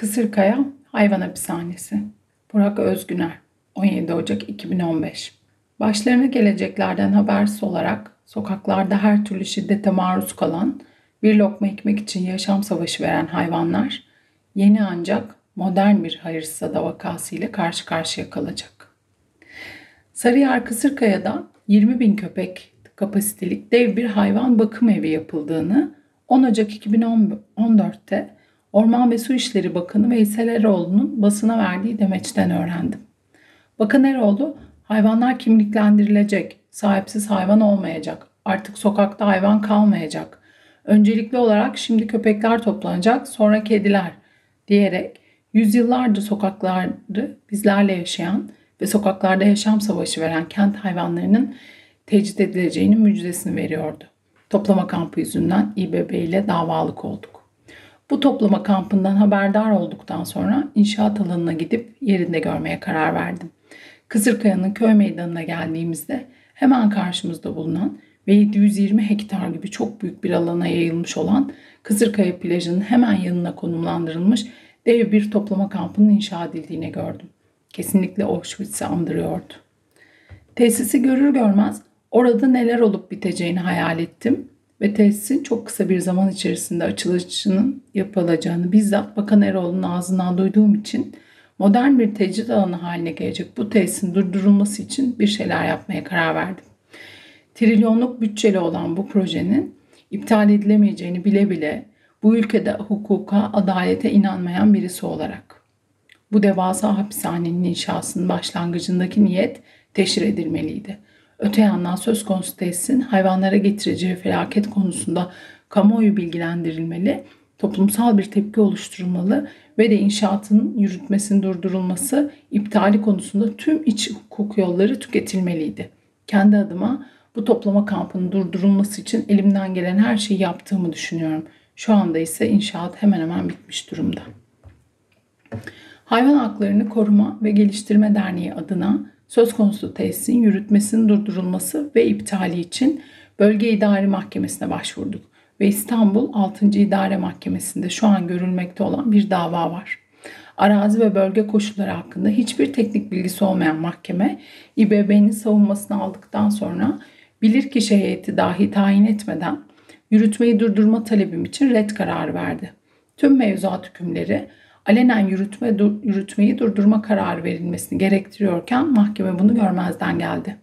Kısırkaya Hayvan Hapishanesi Burak Özgüner 17 Ocak 2015 Başlarına geleceklerden habersiz olarak sokaklarda her türlü şiddete maruz kalan, bir lokma ekmek için yaşam savaşı veren hayvanlar yeni ancak modern bir hayırsızada vakası ile karşı karşıya kalacak. Sarıyer Kısırkaya'da 20 bin köpek kapasitelik dev bir hayvan bakım evi yapıldığını 10 Ocak 2014'te Orman ve Su İşleri Bakanı Veysel Eroğlu'nun basına verdiği demeçten öğrendim. Bakan Eroğlu, hayvanlar kimliklendirilecek, sahipsiz hayvan olmayacak, artık sokakta hayvan kalmayacak. Öncelikli olarak şimdi köpekler toplanacak, sonra kediler diyerek yüzyıllardır sokaklarda bizlerle yaşayan ve sokaklarda yaşam savaşı veren kent hayvanlarının tecrit edileceğinin müjdesini veriyordu. Toplama kampı yüzünden İBB ile davalık olduk. Bu toplama kampından haberdar olduktan sonra inşaat alanına gidip yerinde görmeye karar verdim. Kızırkaya'nın köy meydanına geldiğimizde hemen karşımızda bulunan ve 720 hektar gibi çok büyük bir alana yayılmış olan Kızırkaya plajının hemen yanına konumlandırılmış dev bir toplama kampının inşa edildiğini gördüm. Kesinlikle Auschwitz'i andırıyordu. Tesisi görür görmez orada neler olup biteceğini hayal ettim ve tesisin çok kısa bir zaman içerisinde açılışının yapılacağını bizzat Bakan Eroğlu'nun ağzından duyduğum için modern bir tecrit alanı haline gelecek bu tesisin durdurulması için bir şeyler yapmaya karar verdim. Trilyonluk bütçeli olan bu projenin iptal edilemeyeceğini bile bile bu ülkede hukuka, adalete inanmayan birisi olarak. Bu devasa hapishanenin inşasının başlangıcındaki niyet teşhir edilmeliydi. Öte yandan söz konusu tesisin hayvanlara getireceği felaket konusunda kamuoyu bilgilendirilmeli, toplumsal bir tepki oluşturulmalı ve de inşaatın yürütmesinin durdurulması, iptali konusunda tüm iç hukuk yolları tüketilmeliydi. Kendi adıma bu toplama kampının durdurulması için elimden gelen her şeyi yaptığımı düşünüyorum. Şu anda ise inşaat hemen hemen bitmiş durumda. Hayvan Haklarını Koruma ve Geliştirme Derneği adına söz konusu tesisin yürütmesinin durdurulması ve iptali için Bölge İdari Mahkemesi'ne başvurduk ve İstanbul 6. İdare Mahkemesi'nde şu an görülmekte olan bir dava var. Arazi ve bölge koşulları hakkında hiçbir teknik bilgisi olmayan mahkeme İBB'nin savunmasını aldıktan sonra bilirkişi heyeti dahi tayin etmeden yürütmeyi durdurma talebim için red kararı verdi. Tüm mevzuat hükümleri alenen yürütme, yürütmeyi durdurma kararı verilmesini gerektiriyorken mahkeme bunu görmezden geldi.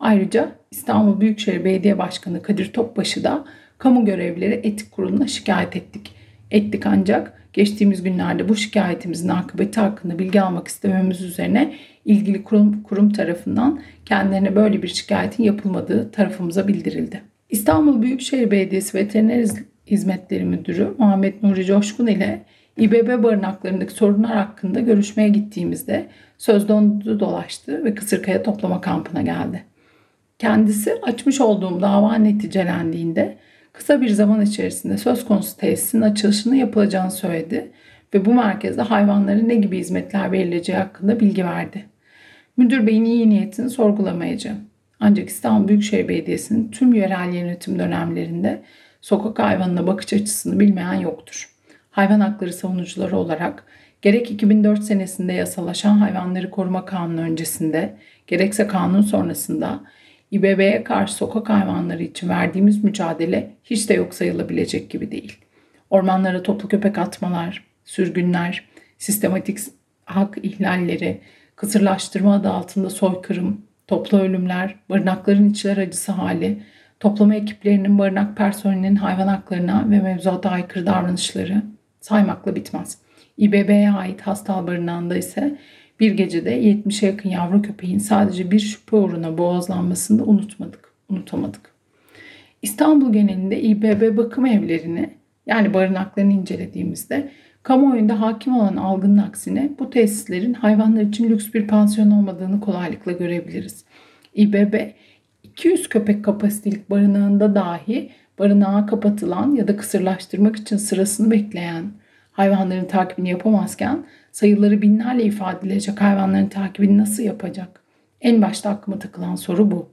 Ayrıca İstanbul Büyükşehir Belediye Başkanı Kadir Topbaşı da kamu görevlileri etik kuruluna şikayet ettik. Ettik ancak geçtiğimiz günlerde bu şikayetimizin akıbeti hakkında bilgi almak istememiz üzerine ilgili kurum, kurum tarafından kendilerine böyle bir şikayetin yapılmadığı tarafımıza bildirildi. İstanbul Büyükşehir Belediyesi Veteriner Hizmetleri Müdürü Muhammed Nuri Coşkun ile İBB barınaklarındaki sorunlar hakkında görüşmeye gittiğimizde söz dondu dolaştı ve Kısırkaya toplama kampına geldi. Kendisi açmış olduğum dava neticelendiğinde kısa bir zaman içerisinde söz konusu tesisin açılışını yapılacağını söyledi ve bu merkezde hayvanlara ne gibi hizmetler verileceği hakkında bilgi verdi. Müdür beyin iyi niyetini sorgulamayacağım. Ancak İstanbul Büyükşehir Belediyesi'nin tüm yerel yönetim dönemlerinde sokak hayvanına bakış açısını bilmeyen yoktur hayvan hakları savunucuları olarak gerek 2004 senesinde yasalaşan hayvanları koruma kanunu öncesinde gerekse kanun sonrasında İBB'ye karşı sokak hayvanları için verdiğimiz mücadele hiç de yok sayılabilecek gibi değil. Ormanlara toplu köpek atmalar, sürgünler, sistematik hak ihlalleri, kısırlaştırma adı altında soykırım, toplu ölümler, barınakların içler acısı hali, toplama ekiplerinin barınak personelinin hayvan haklarına ve mevzuata aykırı davranışları, saymakla bitmez. İBB'ye ait hastal barınağında ise bir gecede 70'e yakın yavru köpeğin sadece bir şüphe uğruna boğazlanmasını da unutmadık, unutamadık. İstanbul genelinde İBB bakım evlerini yani barınaklarını incelediğimizde kamuoyunda hakim olan algının aksine bu tesislerin hayvanlar için lüks bir pansiyon olmadığını kolaylıkla görebiliriz. İBB 200 köpek kapasitelik barınağında dahi barınağa kapatılan ya da kısırlaştırmak için sırasını bekleyen hayvanların takibini yapamazken sayıları binlerle ifade edilecek hayvanların takibini nasıl yapacak? En başta aklıma takılan soru bu.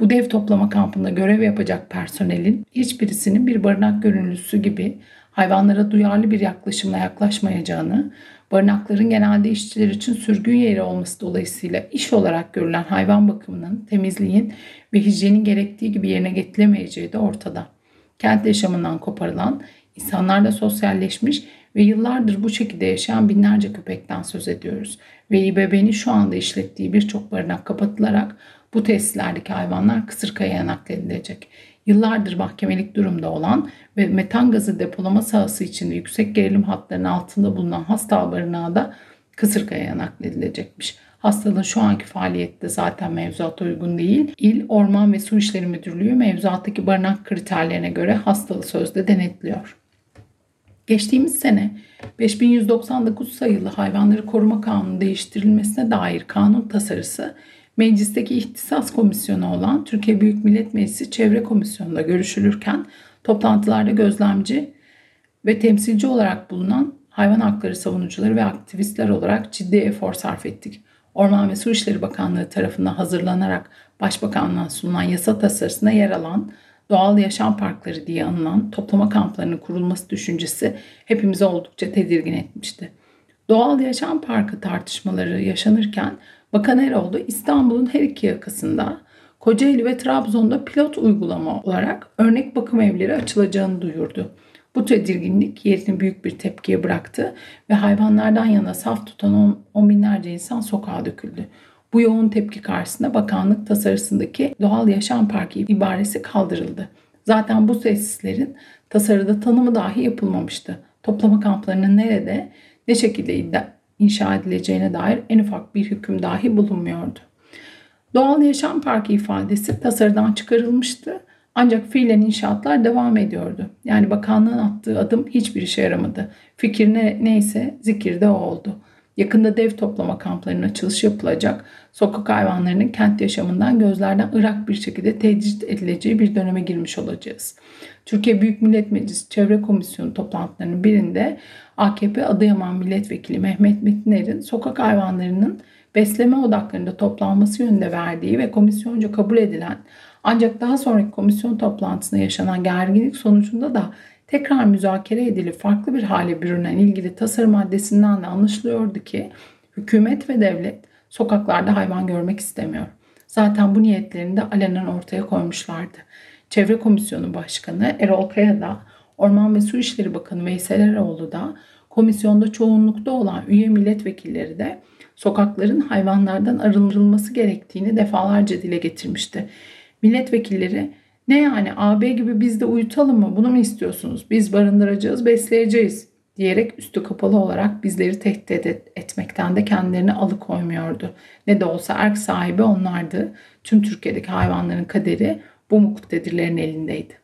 Bu dev toplama kampında görev yapacak personelin hiçbirisinin bir barınak gönüllüsü gibi hayvanlara duyarlı bir yaklaşımla yaklaşmayacağını, barınakların genelde işçiler için sürgün yeri olması dolayısıyla iş olarak görülen hayvan bakımının, temizliğin ve hijyenin gerektiği gibi yerine getirilmeyeceği de ortada. Kent yaşamından koparılan, insanlarla sosyalleşmiş ve yıllardır bu şekilde yaşayan binlerce köpekten söz ediyoruz. Ve İBB'nin şu anda işlettiği birçok barınak kapatılarak bu tesislerdeki hayvanlar Kısırkaya'ya nakledilecek. Yıllardır mahkemelik durumda olan ve metan gazı depolama sahası içinde yüksek gerilim hatlarının altında bulunan hasta barınağı da Kısırkaya'ya nakledilecekmiş. Hastalığın şu anki faaliyette zaten mevzuata uygun değil. İl Orman ve Su İşleri Müdürlüğü mevzuattaki barınak kriterlerine göre hastalığı sözde denetliyor. Geçtiğimiz sene 5199 sayılı Hayvanları Koruma Kanunu değiştirilmesine dair kanun tasarısı meclisteki ihtisas komisyonu olan Türkiye Büyük Millet Meclisi Çevre Komisyonu'nda görüşülürken toplantılarda gözlemci ve temsilci olarak bulunan hayvan hakları savunucuları ve aktivistler olarak ciddi efor sarf ettik. Orman ve Su İşleri Bakanlığı tarafından hazırlanarak Başbakanlığa sunulan yasa tasarısına yer alan doğal yaşam parkları diye anılan toplama kamplarının kurulması düşüncesi hepimizi oldukça tedirgin etmişti. Doğal yaşam parkı tartışmaları yaşanırken Bakan Eroğlu İstanbul'un her iki yakasında Kocaeli ve Trabzon'da pilot uygulama olarak örnek bakım evleri açılacağını duyurdu. Bu tedirginlik yerini büyük bir tepkiye bıraktı ve hayvanlardan yana saf tutan on, on binlerce insan sokağa döküldü. Bu yoğun tepki karşısında bakanlık tasarısındaki doğal yaşam parkı ibaresi kaldırıldı. Zaten bu tesislerin tasarıda tanımı dahi yapılmamıştı. Toplama kamplarının nerede, ne şekilde inşa edileceğine dair en ufak bir hüküm dahi bulunmuyordu. Doğal Yaşam Parkı ifadesi tasarıdan çıkarılmıştı ancak fiilen inşaatlar devam ediyordu. Yani bakanlığın attığı adım hiçbir işe yaramadı. Fikir ne, neyse zikir de o oldu. Yakında dev toplama kamplarının açılışı yapılacak. Sokak hayvanlarının kent yaşamından gözlerden ırak bir şekilde tecrit edileceği bir döneme girmiş olacağız. Türkiye Büyük Millet Meclisi Çevre Komisyonu toplantılarının birinde AKP Adıyaman Milletvekili Mehmet Metiner'in sokak hayvanlarının besleme odaklarında toplanması yönünde verdiği ve komisyonca kabul edilen ancak daha sonraki komisyon toplantısında yaşanan gerginlik sonucunda da tekrar müzakere edilip farklı bir hale bürünen ilgili tasarım maddesinden de anlaşılıyordu ki hükümet ve devlet sokaklarda hayvan görmek istemiyor. Zaten bu niyetlerini de alenen ortaya koymuşlardı. Çevre Komisyonu Başkanı Erol Kaya da Orman ve Su İşleri Bakanı Veysel Eroğlu da komisyonda çoğunlukta olan üye milletvekilleri de sokakların hayvanlardan arındırılması gerektiğini defalarca dile getirmişti. Milletvekilleri ne yani AB gibi biz de uyutalım mı bunu mu istiyorsunuz? Biz barındıracağız, besleyeceğiz diyerek üstü kapalı olarak bizleri tehdit etmekten de kendilerini alıkoymuyordu. Ne de olsa erk sahibi onlardı. Tüm Türkiye'deki hayvanların kaderi bu muktedirlerin elindeydi.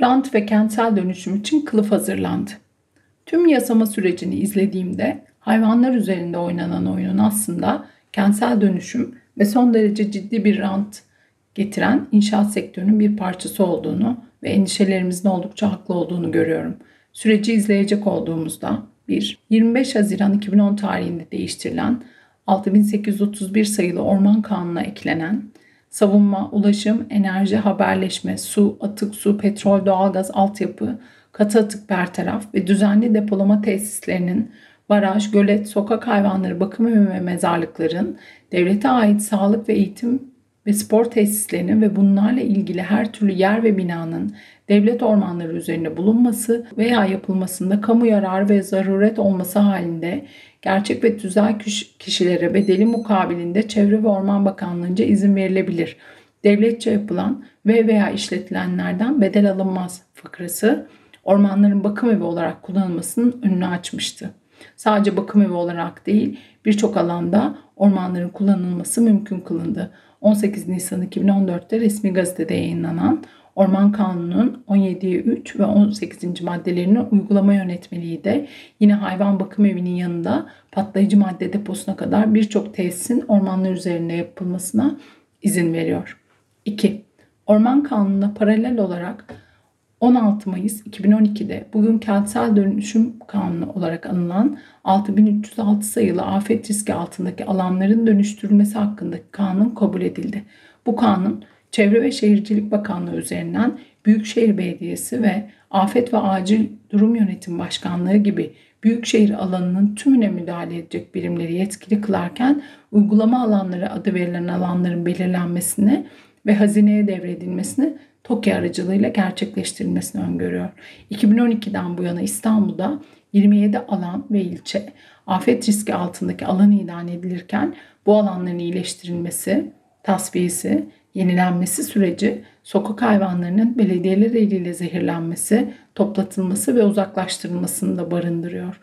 Rant ve kentsel dönüşüm için kılıf hazırlandı. Tüm yasama sürecini izlediğimde hayvanlar üzerinde oynanan oyunun aslında kentsel dönüşüm ve son derece ciddi bir rant getiren inşaat sektörünün bir parçası olduğunu ve endişelerimizin oldukça haklı olduğunu görüyorum. Süreci izleyecek olduğumuzda 1. 25 Haziran 2010 tarihinde değiştirilen 6831 sayılı Orman Kanunu'na eklenen savunma, ulaşım, enerji, haberleşme, su, atık su, petrol, doğalgaz, altyapı, katı atık bertaraf ve düzenli depolama tesislerinin baraj, gölet, sokak hayvanları bakımı ve mezarlıkların devlete ait sağlık ve eğitim ve spor tesislerinin ve bunlarla ilgili her türlü yer ve binanın devlet ormanları üzerinde bulunması veya yapılmasında kamu yararı ve zaruret olması halinde gerçek ve tüzel kişilere bedeli mukabilinde Çevre ve Orman Bakanlığı'nca izin verilebilir. Devletçe yapılan ve veya işletilenlerden bedel alınmaz fıkrası ormanların bakım evi olarak kullanılmasının önünü açmıştı. Sadece bakım evi olarak değil birçok alanda ormanların kullanılması mümkün kılındı. 18 Nisan 2014'te resmi gazetede yayınlanan Orman Kanunu'nun 17'ye 3 ve 18. maddelerinin uygulama yönetmeliği de yine hayvan bakım evinin yanında patlayıcı madde deposuna kadar birçok tesisin ormanlar üzerinde yapılmasına izin veriyor. 2. Orman Kanunu'na paralel olarak 16 Mayıs 2012'de bugün kentsel dönüşüm kanunu olarak anılan 6306 sayılı afet riski altındaki alanların dönüştürülmesi hakkındaki kanun kabul edildi. Bu kanun Çevre ve Şehircilik Bakanlığı üzerinden Büyükşehir Belediyesi ve Afet ve Acil Durum Yönetim Başkanlığı gibi büyükşehir alanının tümüne müdahale edecek birimleri yetkili kılarken uygulama alanları adı verilen alanların belirlenmesini ve hazineye devredilmesini TOKİ aracılığıyla gerçekleştirilmesini öngörüyor. 2012'den bu yana İstanbul'da 27 alan ve ilçe afet riski altındaki alan ilan edilirken bu alanların iyileştirilmesi, tasfiyesi, yenilenmesi süreci sokak hayvanlarının belediyeler eliyle zehirlenmesi, toplatılması ve uzaklaştırılmasını da barındırıyor.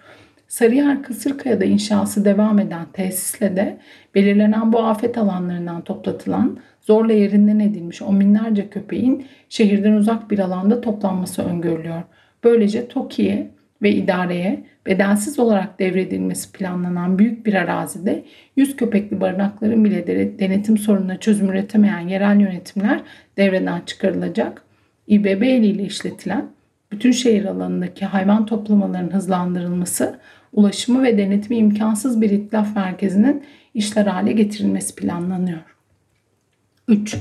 Sarıyer Kısırkaya'da inşası devam eden tesisle de belirlenen bu afet alanlarından toplatılan zorla yerinden edilmiş on binlerce köpeğin şehirden uzak bir alanda toplanması öngörülüyor. Böylece TOKİ'ye ve idareye bedelsiz olarak devredilmesi planlanan büyük bir arazide 100 köpekli barınakların bile denetim sorununa çözüm üretemeyen yerel yönetimler devreden çıkarılacak. İBB ile işletilen bütün şehir alanındaki hayvan toplamalarının hızlandırılması, ulaşımı ve denetimi imkansız bir itlaf merkezinin işler hale getirilmesi planlanıyor. 3.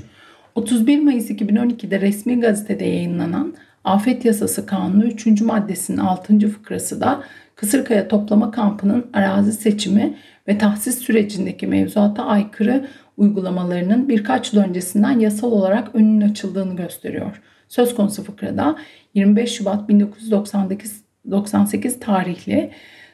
31 Mayıs 2012'de resmi gazetede yayınlanan Afet Yasası Kanunu 3. maddesinin 6. fıkrası da Kısırkaya Toplama Kampı'nın arazi seçimi ve tahsis sürecindeki mevzuata aykırı uygulamalarının birkaç yıl öncesinden yasal olarak önünün açıldığını gösteriyor. Söz konusu fıkrada 25 Şubat 1998 tarihli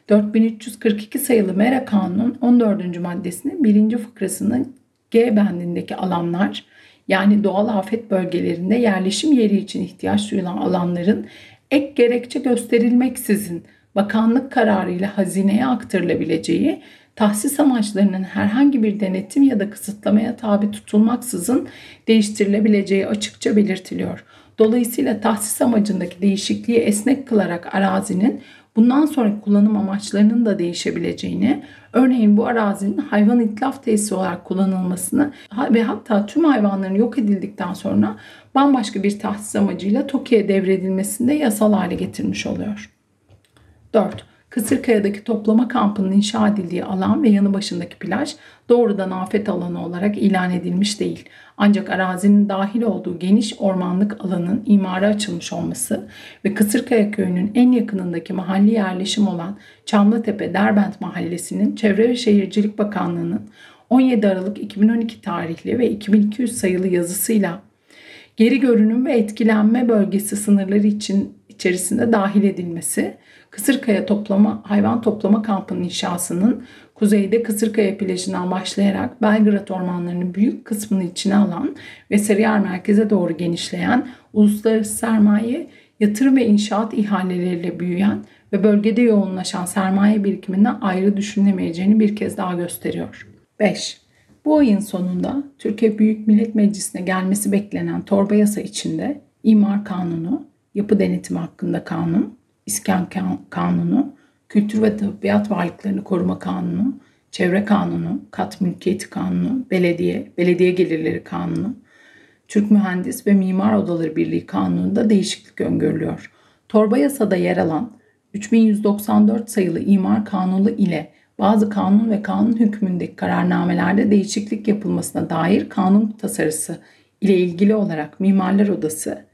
4342 sayılı MERA Kanunu'nun 14. maddesinin 1. fıkrasının G bendindeki alanlar yani doğal afet bölgelerinde yerleşim yeri için ihtiyaç duyulan alanların ek gerekçe gösterilmeksizin bakanlık kararıyla hazineye aktarılabileceği, tahsis amaçlarının herhangi bir denetim ya da kısıtlamaya tabi tutulmaksızın değiştirilebileceği açıkça belirtiliyor. Dolayısıyla tahsis amacındaki değişikliği esnek kılarak arazinin bundan sonraki kullanım amaçlarının da değişebileceğini, örneğin bu arazinin hayvan itlaf tesisi olarak kullanılmasını ve hatta tüm hayvanların yok edildikten sonra bambaşka bir tahsis amacıyla TOKİ'ye devredilmesini de yasal hale getirmiş oluyor. 4. Kısırkaya'daki toplama kampının inşa edildiği alan ve yanı başındaki plaj doğrudan afet alanı olarak ilan edilmiş değil. Ancak arazinin dahil olduğu geniş ormanlık alanın imara açılmış olması ve Kısırkaya köyünün en yakınındaki mahalli yerleşim olan Çamlıtepe Derbent Mahallesi'nin Çevre ve Şehircilik Bakanlığı'nın 17 Aralık 2012 tarihli ve 2200 sayılı yazısıyla geri görünüm ve etkilenme bölgesi sınırları için içerisinde dahil edilmesi Kısırkaya toplama hayvan toplama kampının inşasının kuzeyde Kısırkaya plajından başlayarak Belgrad ormanlarının büyük kısmını içine alan ve Sarıyer merkeze doğru genişleyen uluslararası sermaye, yatırım ve inşaat ihaleleriyle büyüyen ve bölgede yoğunlaşan sermaye birikiminden ayrı düşünülemeyeceğini bir kez daha gösteriyor. 5. Bu ayın sonunda Türkiye Büyük Millet Meclisi'ne gelmesi beklenen torba yasa içinde imar kanunu, yapı denetimi hakkında kanun, İskan Kanunu, Kültür ve Tabiat Varlıklarını Koruma Kanunu, Çevre Kanunu, Kat Mülkiyeti Kanunu, Belediye, Belediye Gelirleri Kanunu, Türk Mühendis ve Mimar Odaları Birliği Kanunu'nda değişiklik öngörülüyor. Torba yasada yer alan 3194 sayılı imar kanunu ile bazı kanun ve kanun hükmündeki kararnamelerde değişiklik yapılmasına dair kanun tasarısı ile ilgili olarak Mimarlar Odası,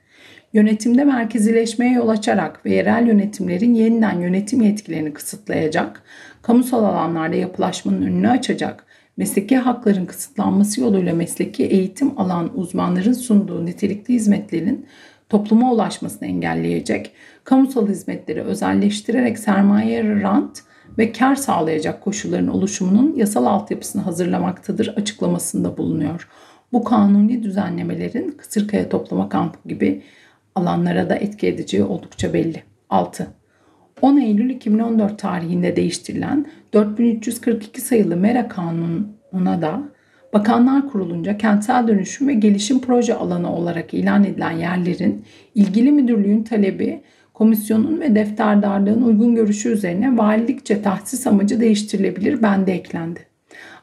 yönetimde merkezileşmeye yol açarak ve yerel yönetimlerin yeniden yönetim yetkilerini kısıtlayacak, kamusal alanlarda yapılaşmanın önünü açacak, mesleki hakların kısıtlanması yoluyla mesleki eğitim alan uzmanların sunduğu nitelikli hizmetlerin topluma ulaşmasını engelleyecek, kamusal hizmetleri özelleştirerek sermaye rant ve kar sağlayacak koşulların oluşumunun yasal altyapısını hazırlamaktadır açıklamasında bulunuyor. Bu kanuni düzenlemelerin Kısırkaya Toplama Kampı gibi alanlara da etki edeceği oldukça belli. 6. 10 Eylül 2014 tarihinde değiştirilen 4342 sayılı MERA kanununa da Bakanlar Kurulunca kentsel dönüşüm ve gelişim proje alanı olarak ilan edilen yerlerin ilgili müdürlüğün talebi, komisyonun ve defterdarlığın uygun görüşü üzerine valilikçe tahsis amacı değiştirilebilir bende eklendi.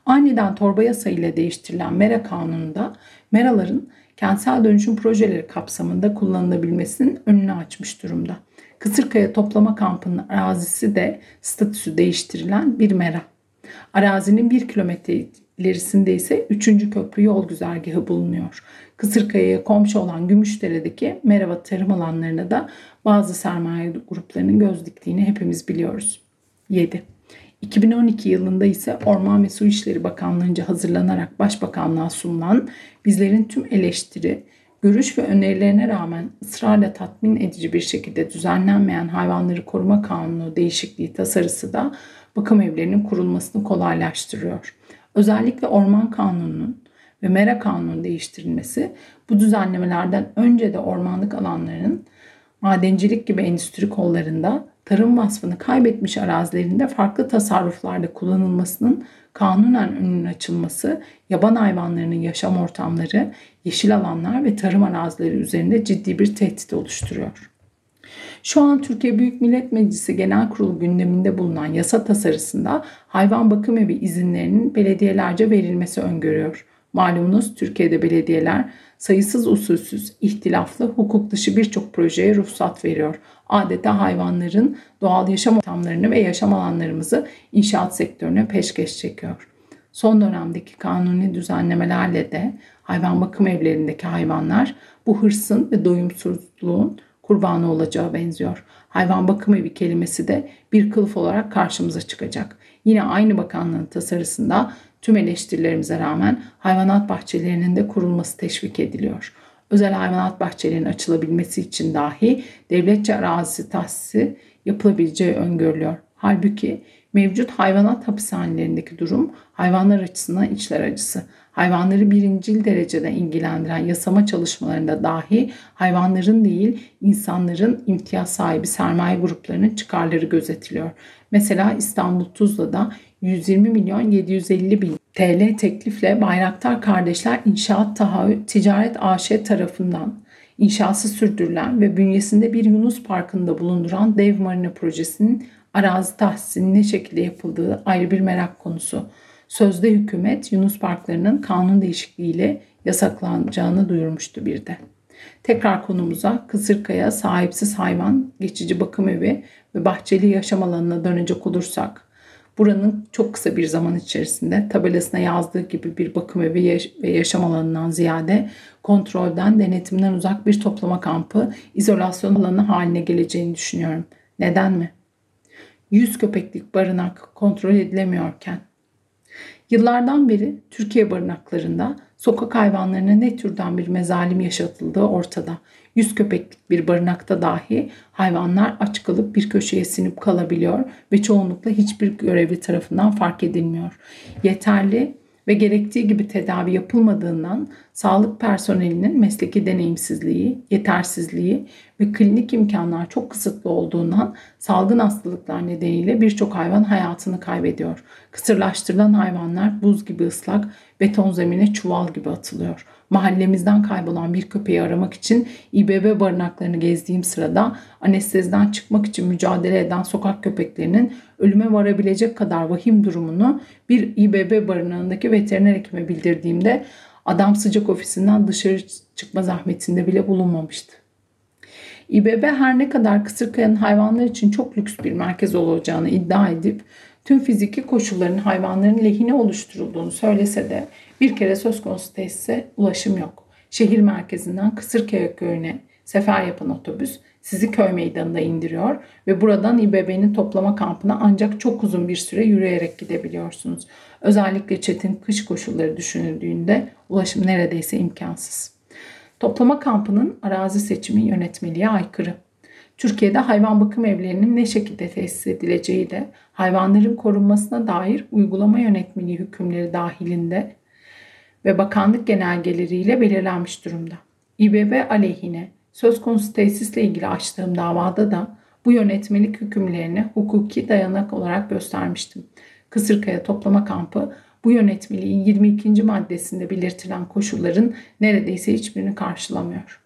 Aniden torba yasa ile değiştirilen MERA kanununda MERA'ların kentsel dönüşüm projeleri kapsamında kullanılabilmesinin önünü açmış durumda. Kısırkaya toplama kampının arazisi de statüsü değiştirilen bir mera. Arazinin 1 kilometre ilerisinde ise 3. köprü yol güzergahı bulunuyor. Kısırkaya'ya komşu olan Gümüşdere'deki Merava tarım alanlarına da bazı sermaye gruplarının göz diktiğini hepimiz biliyoruz. 7. 2012 yılında ise Orman ve Su İşleri Bakanlığı'nca hazırlanarak Başbakanlığa sunulan bizlerin tüm eleştiri, görüş ve önerilerine rağmen ısrarla tatmin edici bir şekilde düzenlenmeyen hayvanları koruma kanunu değişikliği tasarısı da bakım evlerinin kurulmasını kolaylaştırıyor. Özellikle orman kanununun ve mera kanunun değiştirilmesi bu düzenlemelerden önce de ormanlık alanlarının madencilik gibi endüstri kollarında tarım vasfını kaybetmiş arazilerinde farklı tasarruflarda kullanılmasının kanunen önünün açılması, yaban hayvanlarının yaşam ortamları, yeşil alanlar ve tarım arazileri üzerinde ciddi bir tehdit oluşturuyor. Şu an Türkiye Büyük Millet Meclisi Genel Kurulu gündeminde bulunan yasa tasarısında hayvan bakım evi izinlerinin belediyelerce verilmesi öngörüyor. Malumunuz Türkiye'de belediyeler sayısız usulsüz, ihtilaflı, hukuk dışı birçok projeye ruhsat veriyor. Adeta hayvanların doğal yaşam ortamlarını ve yaşam alanlarımızı inşaat sektörüne peşkeş çekiyor. Son dönemdeki kanuni düzenlemelerle de hayvan bakım evlerindeki hayvanlar bu hırsın ve doyumsuzluğun kurbanı olacağı benziyor. Hayvan bakım evi kelimesi de bir kılıf olarak karşımıza çıkacak. Yine aynı bakanlığın tasarısında tüm eleştirilerimize rağmen hayvanat bahçelerinin de kurulması teşvik ediliyor. Özel hayvanat bahçelerinin açılabilmesi için dahi devletçe arazisi tahsisi yapılabileceği öngörülüyor. Halbuki mevcut hayvanat hapishanelerindeki durum hayvanlar açısından içler acısı. Hayvanları birincil derecede ilgilendiren yasama çalışmalarında dahi hayvanların değil insanların imtiyaz sahibi sermaye gruplarının çıkarları gözetiliyor. Mesela İstanbul Tuzla'da 120 milyon 750 bin TL teklifle Bayraktar Kardeşler İnşaat Tahayyül Ticaret AŞ tarafından inşası sürdürülen ve bünyesinde bir Yunus Parkı'nda bulunduran dev marina projesinin arazi tahsisinin ne şekilde yapıldığı ayrı bir merak konusu. Sözde hükümet Yunus Parklarının kanun değişikliğiyle yasaklanacağını duyurmuştu bir de. Tekrar konumuza Kısırkaya sahipsiz hayvan, geçici bakım evi ve bahçeli yaşam alanına dönecek olursak buranın çok kısa bir zaman içerisinde tabelasına yazdığı gibi bir bakım evi ve yaşam alanından ziyade kontrolden, denetimden uzak bir toplama kampı, izolasyon alanı haline geleceğini düşünüyorum. Neden mi? 100 köpeklik barınak kontrol edilemiyorken Yıllardan beri Türkiye barınaklarında sokak hayvanlarına ne türden bir mezalim yaşatıldığı ortada. Yüz köpeklik bir barınakta dahi hayvanlar aç kalıp bir köşeye sinip kalabiliyor ve çoğunlukla hiçbir görevli tarafından fark edilmiyor. Yeterli ve gerektiği gibi tedavi yapılmadığından sağlık personelinin mesleki deneyimsizliği, yetersizliği ve klinik imkanlar çok kısıtlı olduğundan salgın hastalıklar nedeniyle birçok hayvan hayatını kaybediyor. Kısırlaştırılan hayvanlar buz gibi ıslak, beton zemine çuval gibi atılıyor. Mahallemizden kaybolan bir köpeği aramak için İBB barınaklarını gezdiğim sırada anesteziden çıkmak için mücadele eden sokak köpeklerinin ölüme varabilecek kadar vahim durumunu bir İBB barınağındaki veteriner hekime bildirdiğimde adam sıcak ofisinden dışarı çıkma zahmetinde bile bulunmamıştı. İBB her ne kadar Kısırkaya'nın hayvanlar için çok lüks bir merkez olacağını iddia edip tüm fiziki koşulların hayvanların lehine oluşturulduğunu söylese de bir kere söz konusu tesise ulaşım yok. Şehir merkezinden Kısırkaya köyüne sefer yapan otobüs sizi köy meydanında indiriyor ve buradan İBB'nin toplama kampına ancak çok uzun bir süre yürüyerek gidebiliyorsunuz. Özellikle çetin kış koşulları düşünüldüğünde ulaşım neredeyse imkansız. Toplama kampının arazi seçimi yönetmeliğe aykırı. Türkiye'de hayvan bakım evlerinin ne şekilde tesis edileceği de hayvanların korunmasına dair uygulama yönetmeliği hükümleri dahilinde ve bakanlık genelgeleriyle belirlenmiş durumda. İBB aleyhine söz konusu tesisle ilgili açtığım davada da bu yönetmelik hükümlerini hukuki dayanak olarak göstermiştim. Kısırkaya toplama kampı bu yönetmeliğin 22. maddesinde belirtilen koşulların neredeyse hiçbirini karşılamıyor.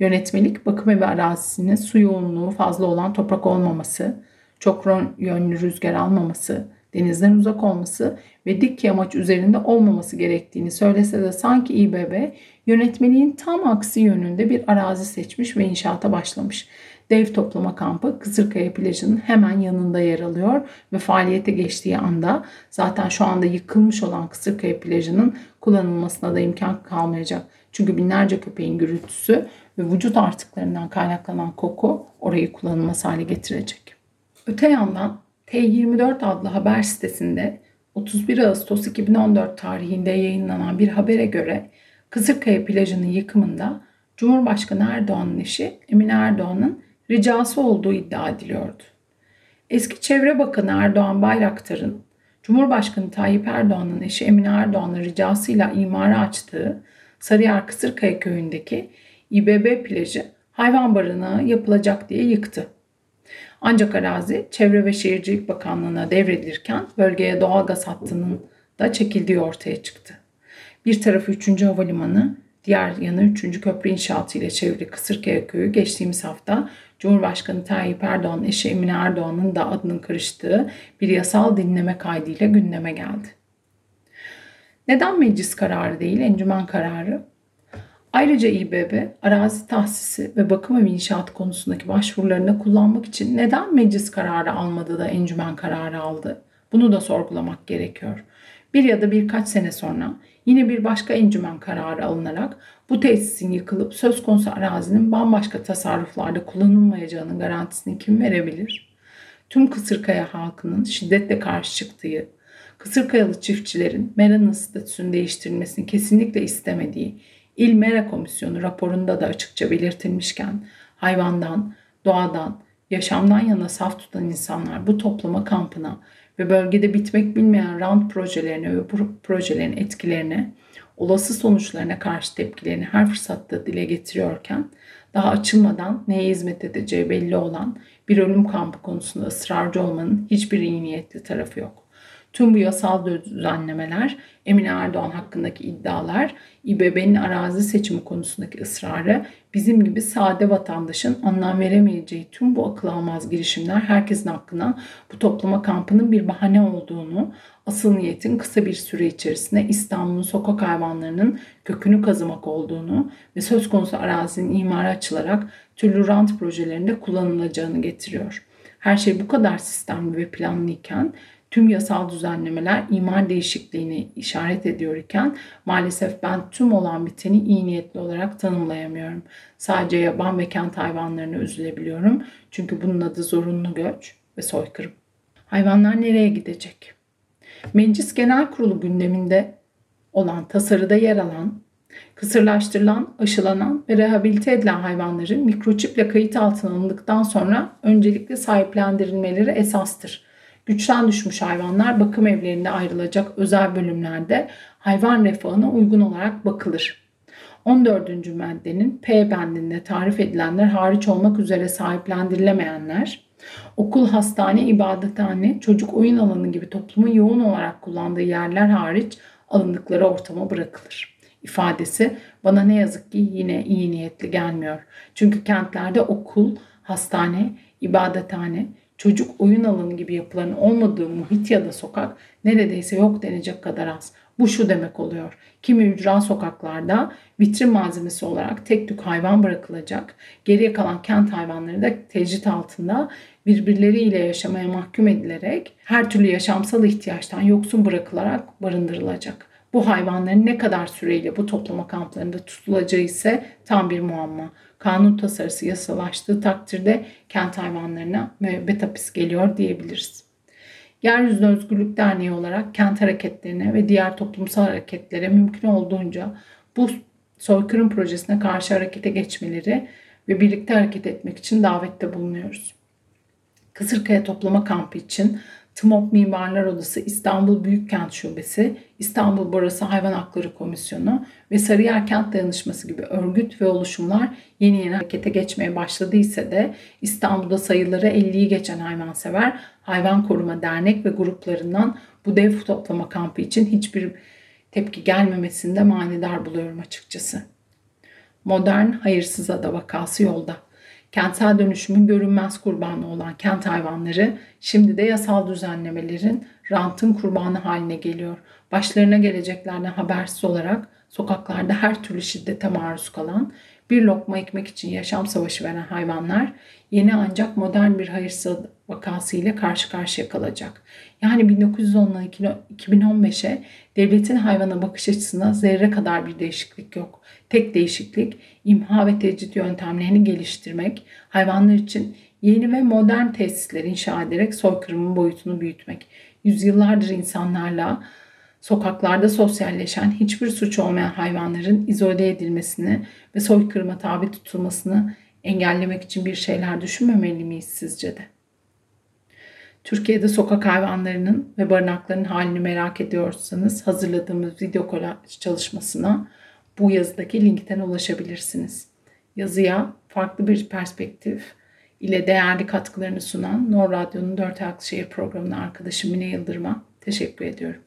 Yönetmelik bakım evi arazisinin su yoğunluğu fazla olan toprak olmaması, çok yönlü rüzgar almaması, denizden uzak olması ve dik yamaç üzerinde olmaması gerektiğini söylese de sanki İBB yönetmeliğin tam aksi yönünde bir arazi seçmiş ve inşaata başlamış. dev toplama kampı Kısırkaya plajının hemen yanında yer alıyor ve faaliyete geçtiği anda zaten şu anda yıkılmış olan Kısırkaya plajının kullanılmasına da imkan kalmayacak. Çünkü binlerce köpeğin gürültüsü ve vücut artıklarından kaynaklanan koku orayı kullanılmaz hale getirecek. Öte yandan T24 adlı haber sitesinde 31 Ağustos 2014 tarihinde yayınlanan bir habere göre Kızılkaya plajının yıkımında Cumhurbaşkanı Erdoğan'ın eşi Emine Erdoğan'ın ricası olduğu iddia ediliyordu. Eski Çevre Bakanı Erdoğan Bayraktar'ın Cumhurbaşkanı Tayyip Erdoğan'ın eşi Emine Erdoğan'ın ricasıyla imara açtığı Sarıyer Kısırkaya köyündeki İBB plajı hayvan barınağı yapılacak diye yıktı. Ancak arazi Çevre ve Şehircilik Bakanlığı'na devredilirken bölgeye doğal gaz hattının da çekildiği ortaya çıktı. Bir tarafı 3. Havalimanı, diğer yanı 3. Köprü inşaatı ile çevrili Kısırkaya Köyü geçtiğimiz hafta Cumhurbaşkanı Tayyip Erdoğan eşi Emine Erdoğan'ın da adının karıştığı bir yasal dinleme kaydıyla gündeme geldi. Neden meclis kararı değil encümen kararı? Ayrıca İBB arazi tahsisi ve bakım evi inşaat konusundaki başvurularını kullanmak için neden meclis kararı almadı da encümen kararı aldı? Bunu da sorgulamak gerekiyor. Bir ya da birkaç sene sonra yine bir başka encümen kararı alınarak bu tesisin yıkılıp söz konusu arazinin bambaşka tasarruflarda kullanılmayacağının garantisini kim verebilir? Tüm Kısırkaya halkının şiddetle karşı çıktığı, Kısırkayalı çiftçilerin Meran'ın statüsünün değiştirilmesini kesinlikle istemediği İl Mera Komisyonu raporunda da açıkça belirtilmişken hayvandan, doğadan, yaşamdan yana saf tutan insanlar bu toplama kampına ve bölgede bitmek bilmeyen rant projelerine ve bu projelerin etkilerine, olası sonuçlarına karşı tepkilerini her fırsatta dile getiriyorken daha açılmadan neye hizmet edeceği belli olan bir ölüm kampı konusunda ısrarcı olmanın hiçbir iyi niyetli tarafı yok. Tüm bu yasal düzenlemeler, Emine Erdoğan hakkındaki iddialar, İBB'nin arazi seçimi konusundaki ısrarı, bizim gibi sade vatandaşın anlam veremeyeceği tüm bu akıl almaz girişimler herkesin hakkına bu toplama kampının bir bahane olduğunu, asıl niyetin kısa bir süre içerisinde İstanbul'un sokak hayvanlarının kökünü kazımak olduğunu ve söz konusu arazinin imara açılarak türlü rant projelerinde kullanılacağını getiriyor. Her şey bu kadar sistemli ve planlıyken tüm yasal düzenlemeler imar değişikliğini işaret ediyor iken maalesef ben tüm olan biteni iyi niyetli olarak tanımlayamıyorum. Sadece yaban ve kent hayvanlarına üzülebiliyorum. Çünkü bunun adı zorunlu göç ve soykırım. Hayvanlar nereye gidecek? Meclis Genel Kurulu gündeminde olan tasarıda yer alan, kısırlaştırılan, aşılanan ve rehabilite edilen hayvanların mikroçiple kayıt altına alındıktan sonra öncelikle sahiplendirilmeleri esastır. Güçten düşmüş hayvanlar bakım evlerinde ayrılacak özel bölümlerde hayvan refahına uygun olarak bakılır. 14. maddenin P bendinde tarif edilenler hariç olmak üzere sahiplendirilemeyenler, okul, hastane, ibadethane, çocuk oyun alanı gibi toplumun yoğun olarak kullandığı yerler hariç alındıkları ortama bırakılır. İfadesi bana ne yazık ki yine iyi niyetli gelmiyor. Çünkü kentlerde okul, hastane, ibadethane, çocuk oyun alanı gibi yapıların olmadığı muhit ya da sokak neredeyse yok denecek kadar az. Bu şu demek oluyor. Kimi ücra sokaklarda vitrin malzemesi olarak tek tük hayvan bırakılacak. Geriye kalan kent hayvanları da tecrit altında birbirleriyle yaşamaya mahkum edilerek her türlü yaşamsal ihtiyaçtan yoksun bırakılarak barındırılacak. Bu hayvanların ne kadar süreyle bu toplama kamplarında tutulacağı ise tam bir muamma kanun tasarısı yasalaştığı takdirde kent hayvanlarına müebbet hapis geliyor diyebiliriz. Yeryüzü Özgürlük Derneği olarak kent hareketlerine ve diğer toplumsal hareketlere mümkün olduğunca bu soykırım projesine karşı harekete geçmeleri ve birlikte hareket etmek için davette bulunuyoruz. Kısırkaya toplama kampı için TMOP Mimarlar Odası İstanbul Büyükkent Şubesi, İstanbul Borası Hayvan Hakları Komisyonu ve Sarıyer Kent Dayanışması gibi örgüt ve oluşumlar yeni yeni harekete geçmeye başladıysa de İstanbul'da sayıları 50'yi geçen hayvansever hayvan koruma dernek ve gruplarından bu dev toplama kampı için hiçbir tepki gelmemesinde manidar buluyorum açıkçası. Modern hayırsız ada vakası yolda kentsel dönüşümün görünmez kurbanı olan kent hayvanları şimdi de yasal düzenlemelerin rantın kurbanı haline geliyor. Başlarına geleceklerden habersiz olarak sokaklarda her türlü şiddete maruz kalan, Bir lokma ekmek için yaşam savaşı veren hayvanlar yeni ancak modern bir hayırsız vakası ile karşı karşıya kalacak. Yani 1910'dan 2015'e devletin hayvana bakış açısında zerre kadar bir değişiklik yok. Tek değişiklik imha ve tecrit yöntemlerini geliştirmek, hayvanlar için yeni ve modern tesisler inşa ederek soykırımın boyutunu büyütmek. Yüzyıllardır insanlarla sokaklarda sosyalleşen hiçbir suç olmayan hayvanların izole edilmesini ve soykırıma tabi tutulmasını engellemek için bir şeyler düşünmemeli miyiz sizce de? Türkiye'de sokak hayvanlarının ve barınakların halini merak ediyorsanız hazırladığımız video kolaj çalışmasına bu yazıdaki linkten ulaşabilirsiniz. Yazıya farklı bir perspektif ile değerli katkılarını sunan Nor Radyo'nun Dört Ayaklı Şehir programına arkadaşım Mine Yıldırım'a teşekkür ediyorum.